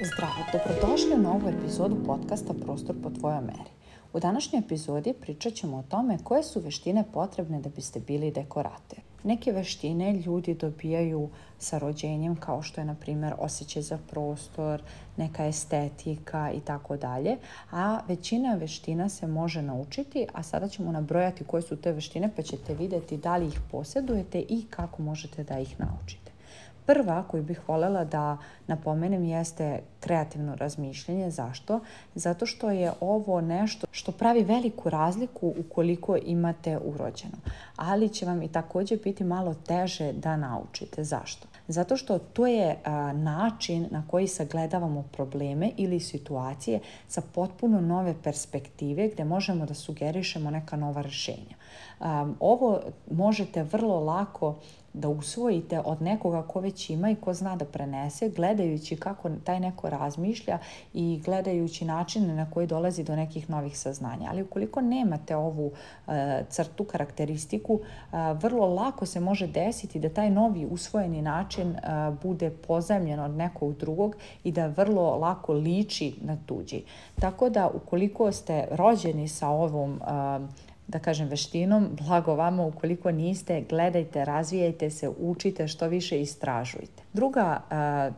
Zdravo, dobrodošli u novu epizodu podcasta Prostor po tvojoj meri. U današnjoj epizodi pričat ćemo o tome koje su veštine potrebne da biste bili dekorator. Neke veštine ljudi dobijaju sa rođenjem kao što je na primjer osjećaj za prostor, neka estetika i tako dalje, a većina veština se može naučiti, a sada ćemo nabrojati koje su te veštine pa ćete vidjeti da li ih posjedujete i kako možete da ih naučite. Prva koju bih volela da napomenem jeste kreativno razmišljanje. Zašto? Zato što je ovo nešto što pravi veliku razliku ukoliko imate urođeno. Ali će vam i takođe biti malo teže da naučite. Zašto? Zato što to je a, način na koji sagledavamo probleme ili situacije sa potpuno nove perspektive gde možemo da sugerišemo neka nova rešenja. Um, ovo možete vrlo lako da usvojite od nekoga ko već ima i ko zna da prenese, gledajući kako taj neko razmišlja i gledajući načine na koji dolazi do nekih novih saznanja. Ali ukoliko nemate ovu e, crtu, karakteristiku, e, vrlo lako se može desiti da taj novi usvojeni način e, bude pozajemljen od nekog drugog i da vrlo lako liči na tuđi. Tako da ukoliko ste rođeni sa ovom e, da kažem, veštinom. Blago vama, ukoliko niste, gledajte, razvijajte se, učite, što više istražujte. Druga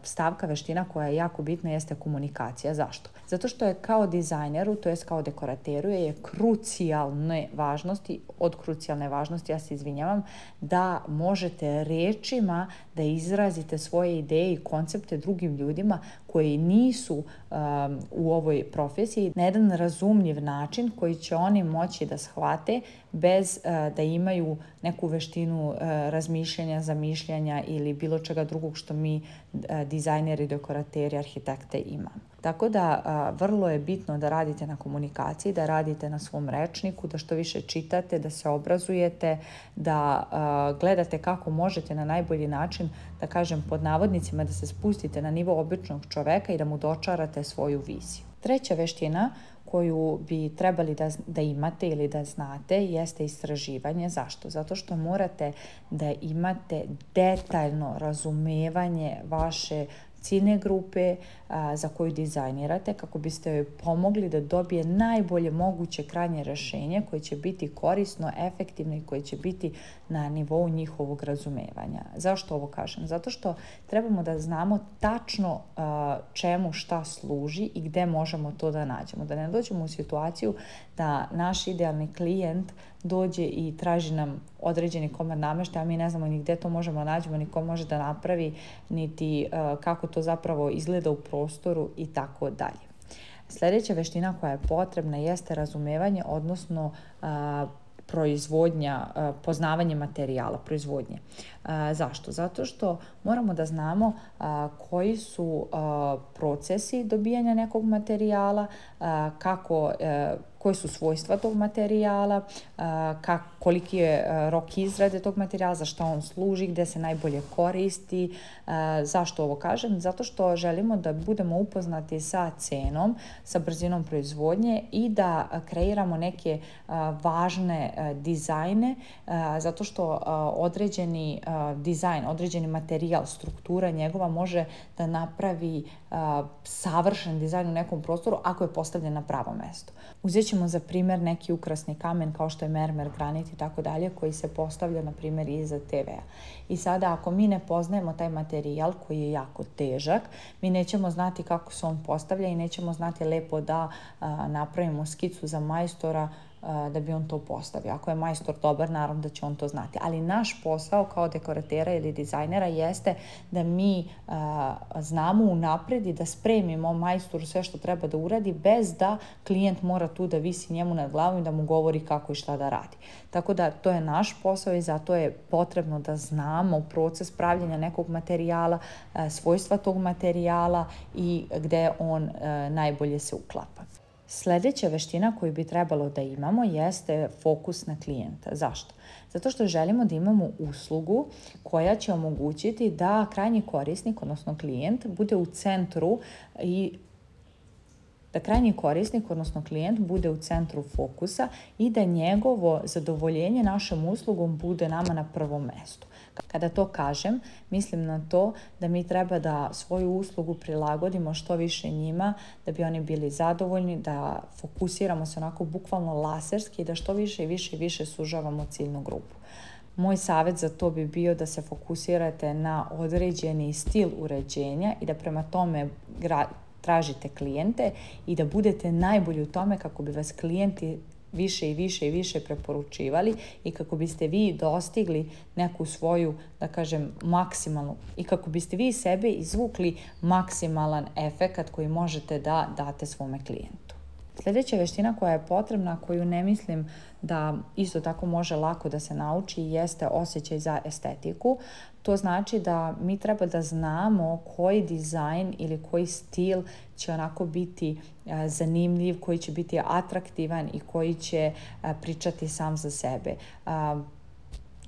stavka veština koja je jako bitna jeste komunikacija. Zašto? Zato što je kao dizajneru, to jest kao dekorateru, je krucijalne važnosti, od krucijalne važnosti, ja se izvinjavam, da možete rečima da izrazite svoje ideje i koncepte drugim ljudima koji nisu um, u ovoj profesiji na jedan razumljiv način koji će oni moći da shvate bez uh, da imaju neku veštinu uh, razmišljanja, zamišljanja ili bilo čega drugog što mi dizajneri, dekorateri, arhitekte imam. Tako da vrlo je bitno da radite na komunikaciji, da radite na svom rečniku, da što više čitate, da se obrazujete, da gledate kako možete na najbolji način, da kažem pod navodnicima, da se spustite na nivo običnog čoveka i da mu dočarate svoju viziju. Treća veština koju bi trebali da, da imate ili da znate jeste istraživanje. Zašto? Zato što morate da imate detaljno razumevanje vaše ciljne grupe a, za koju dizajnirate kako biste joj pomogli da dobije najbolje moguće krajnje rešenje koje će biti korisno, efektivno i koje će biti na nivou njihovog razumevanja. Zašto ovo kažem? Zato što trebamo da znamo tačno a, čemu šta služi i gde možemo to da nađemo. Da ne dođemo u situaciju da naš idealni klijent dođe i traži nam određeni komad nameštaja, mi ne znamo ni gde to možemo nađemo, ni ko može da napravi, niti e, kako to zapravo izgleda u prostoru i tako dalje. Sledeća veština koja je potrebna jeste razumevanje, odnosno e, proizvodnja, e, poznavanje materijala, proizvodnje. Zašto? Zato što moramo da znamo koji su procesi dobijanja nekog materijala, kako koje su svojstva tog materijala, kak, koliki je rok izrade tog materijala, za šta on služi, gde se najbolje koristi. Zašto ovo kažem? Zato što želimo da budemo upoznati sa cenom, sa brzinom proizvodnje i da kreiramo neke važne dizajne, zato što određeni dizajn, određeni materijal, struktura njegova može da napravi savršen dizajn u nekom prostoru ako je postavljen na pravo mesto. Uzet ćemo za primer neki ukrasni kamen kao što je mermer, granit i tako dalje koji se postavlja na primer iza TV-a. I sada ako mi ne poznajemo taj materijal koji je jako težak, mi nećemo znati kako se on postavlja i nećemo znati lepo da a, napravimo skicu za majstora da bi on to postavio. Ako je majstor dobar, naravno da će on to znati. Ali naš posao kao dekoratera ili dizajnera jeste da mi a, znamo unapred i da spremimo majstoru sve što treba da uradi bez da klijent mora tu da visi njemu nad glavom i da mu govori kako i šta da radi. Tako da to je naš posao i zato je potrebno da znamo proces pravljenja nekog materijala, a, svojstva tog materijala i gde on a, najbolje se uklapa. Sledeća veština koju bi trebalo da imamo jeste fokus na klijenta. Zašto? Zato što želimo da imamo uslugu koja će omogućiti da krajnji korisnik, odnosno klijent, bude u centru i da krajnji korisnik, odnosno klijent, bude u centru fokusa i da njegovo zadovoljenje našom uslugom bude nama na prvom mestu. Kada to kažem, mislim na to da mi treba da svoju uslugu prilagodimo što više njima, da bi oni bili zadovoljni, da fokusiramo se onako bukvalno laserski i da što više i više i više sužavamo ciljnu grupu. Moj savet za to bi bio da se fokusirate na određeni stil uređenja i da prema tome tražite klijente i da budete najbolji u tome kako bi vas klijenti više i više i više preporučivali i kako biste vi dostigli neku svoju, da kažem, maksimalnu i kako biste vi sebe izvukli maksimalan efekat koji možete da date svome klijentu. Sljedeća veština koja je potrebna, koju ne mislim da isto tako može lako da se nauči, jeste osjećaj za estetiku. To znači da mi treba da znamo koji dizajn ili koji stil će onako biti e, zanimljiv, koji će biti atraktivan i koji će e, pričati sam za sebe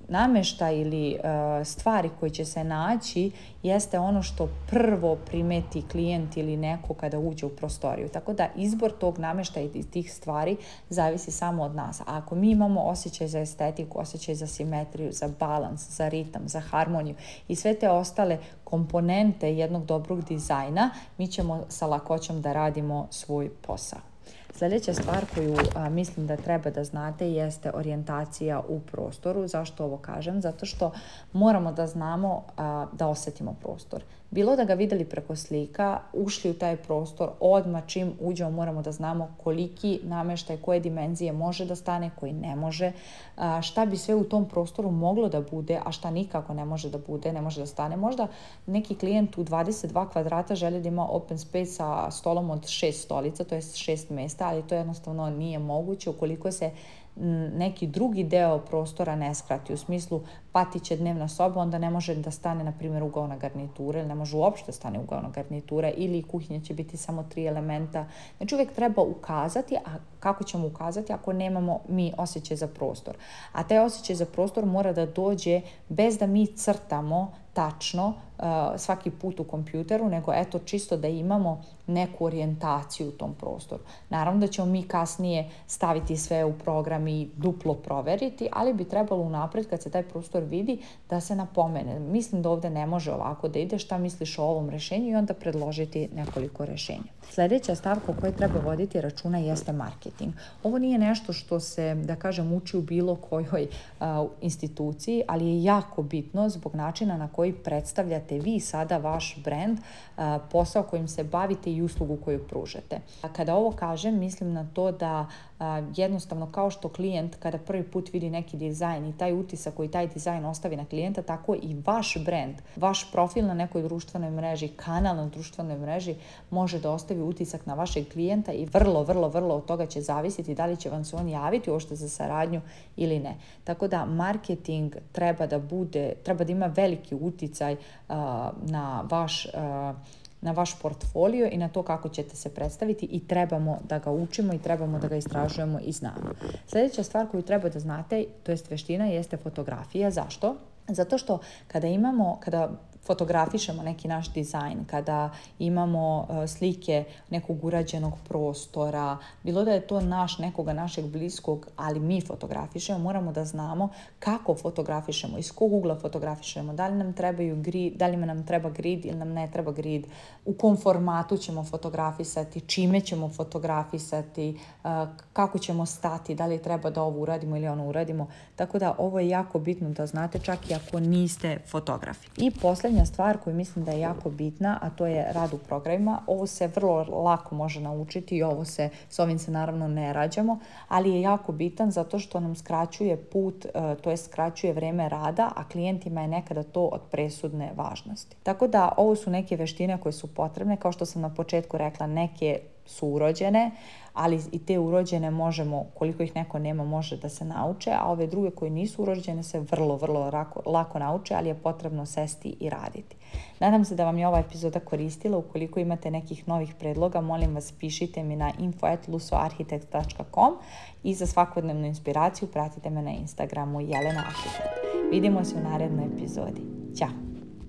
namešta ili e, stvari koji će se naći jeste ono što prvo primeti klijent ili neko kada uđe u prostoriju. Tako da izbor tog namešta i tih stvari zavisi samo od nas. A ako mi imamo osjećaj za estetiku, osjećaj za simetriju, za balans, za ritam, za harmoniju i sve te ostale komponente jednog dobrog dizajna, mi ćemo sa lakoćom da radimo svoj posao. Sljedeća stvar koju a, mislim da treba da znate jeste orijentacija u prostoru. Zašto ovo kažem? Zato što moramo da znamo a, da osetimo prostor. Bilo da ga videli preko slika, ušli u taj prostor, odma čim uđemo moramo da znamo koliki nameštaj, koje dimenzije može da stane, koji ne može, a, šta bi sve u tom prostoru moglo da bude, a šta nikako ne može da bude, ne može da stane. Možda neki klijent u 22 kvadrata želi da ima open space sa stolom od 6 stolica, to je 6 mesta, mesta, ali to jednostavno nije moguće ukoliko se neki drugi deo prostora ne skrati. U smislu, patiće dnevna soba, onda ne može da stane, na primjer, ugaona garnitura ili ne može uopšte da stane ugaona garnitura ili kuhinja će biti samo tri elementa. Znači, uvek treba ukazati, a kako ćemo ukazati ako nemamo mi osjećaj za prostor. A taj osjećaj za prostor mora da dođe bez da mi crtamo tačno svaki put u kompjuteru, nego eto čisto da imamo neku orijentaciju u tom prostoru. Naravno da ćemo mi kasnije staviti sve u program i duplo proveriti, ali bi trebalo unapred kad se taj prostor vidi da se napomene. Mislim da ovde ne može ovako da ide šta misliš o ovom rešenju i onda predložiti nekoliko rešenja. Sledeća stavka o kojoj treba voditi računa jeste marketing. Ovo nije nešto što se, da kažem, uči u bilo kojoj a, instituciji, ali je jako bitno zbog načina na koji predstavljate definirate vi sada vaš brand, posao kojim se bavite i uslugu koju pružate. kada ovo kažem, mislim na to da jednostavno kao što klijent kada prvi put vidi neki dizajn i taj utisak koji taj dizajn ostavi na klijenta, tako i vaš brand, vaš profil na nekoj društvenoj mreži, kanal na društvenoj mreži može da ostavi utisak na vašeg klijenta i vrlo, vrlo, vrlo od toga će zavisiti da li će vam se on javiti uopšte za saradnju ili ne. Tako da marketing treba da bude, treba da ima veliki uticaj uh, na vaš uh, na vaš portfolio i na to kako ćete se predstaviti i trebamo da ga učimo i trebamo da ga istražujemo i znamo. Sljedeća stvar koju treba da znate, to jest veština, jeste fotografija. Zašto? Zato što kada imamo, kada fotografišemo neki naš dizajn, kada imamo e, slike nekog urađenog prostora, bilo da je to naš, nekoga našeg bliskog, ali mi fotografišemo, moramo da znamo kako fotografišemo, iz kog ugla fotografišemo, da li nam trebaju grid, da li nam treba grid ili nam ne treba grid, u kom formatu ćemo fotografisati, čime ćemo fotografisati, e, kako ćemo stati, da li treba da ovo uradimo ili ono uradimo. Tako da ovo je jako bitno da znate čak i ako niste fotografi. I poslednje poslednja stvar koju mislim da je jako bitna, a to je rad u programima. Ovo se vrlo lako može naučiti i ovo se, s ovim se naravno ne rađamo, ali je jako bitan zato što nam skraćuje put, e, to je skraćuje vreme rada, a klijentima je nekada to od presudne važnosti. Tako da ovo su neke veštine koje su potrebne, kao što sam na početku rekla, neke su urođene, ali i te urođene možemo, koliko ih neko nema, može da se nauče, a ove druge koje nisu urođene se vrlo, vrlo lako, lako nauče, ali je potrebno sesti i raditi. Nadam se da vam je ova epizoda koristila. Ukoliko imate nekih novih predloga, molim vas pišite mi na info.lusoarchitect.com i za svakodnevnu inspiraciju pratite me na Instagramu Jelena Architect. Vidimo se u narednoj epizodi. Ćao!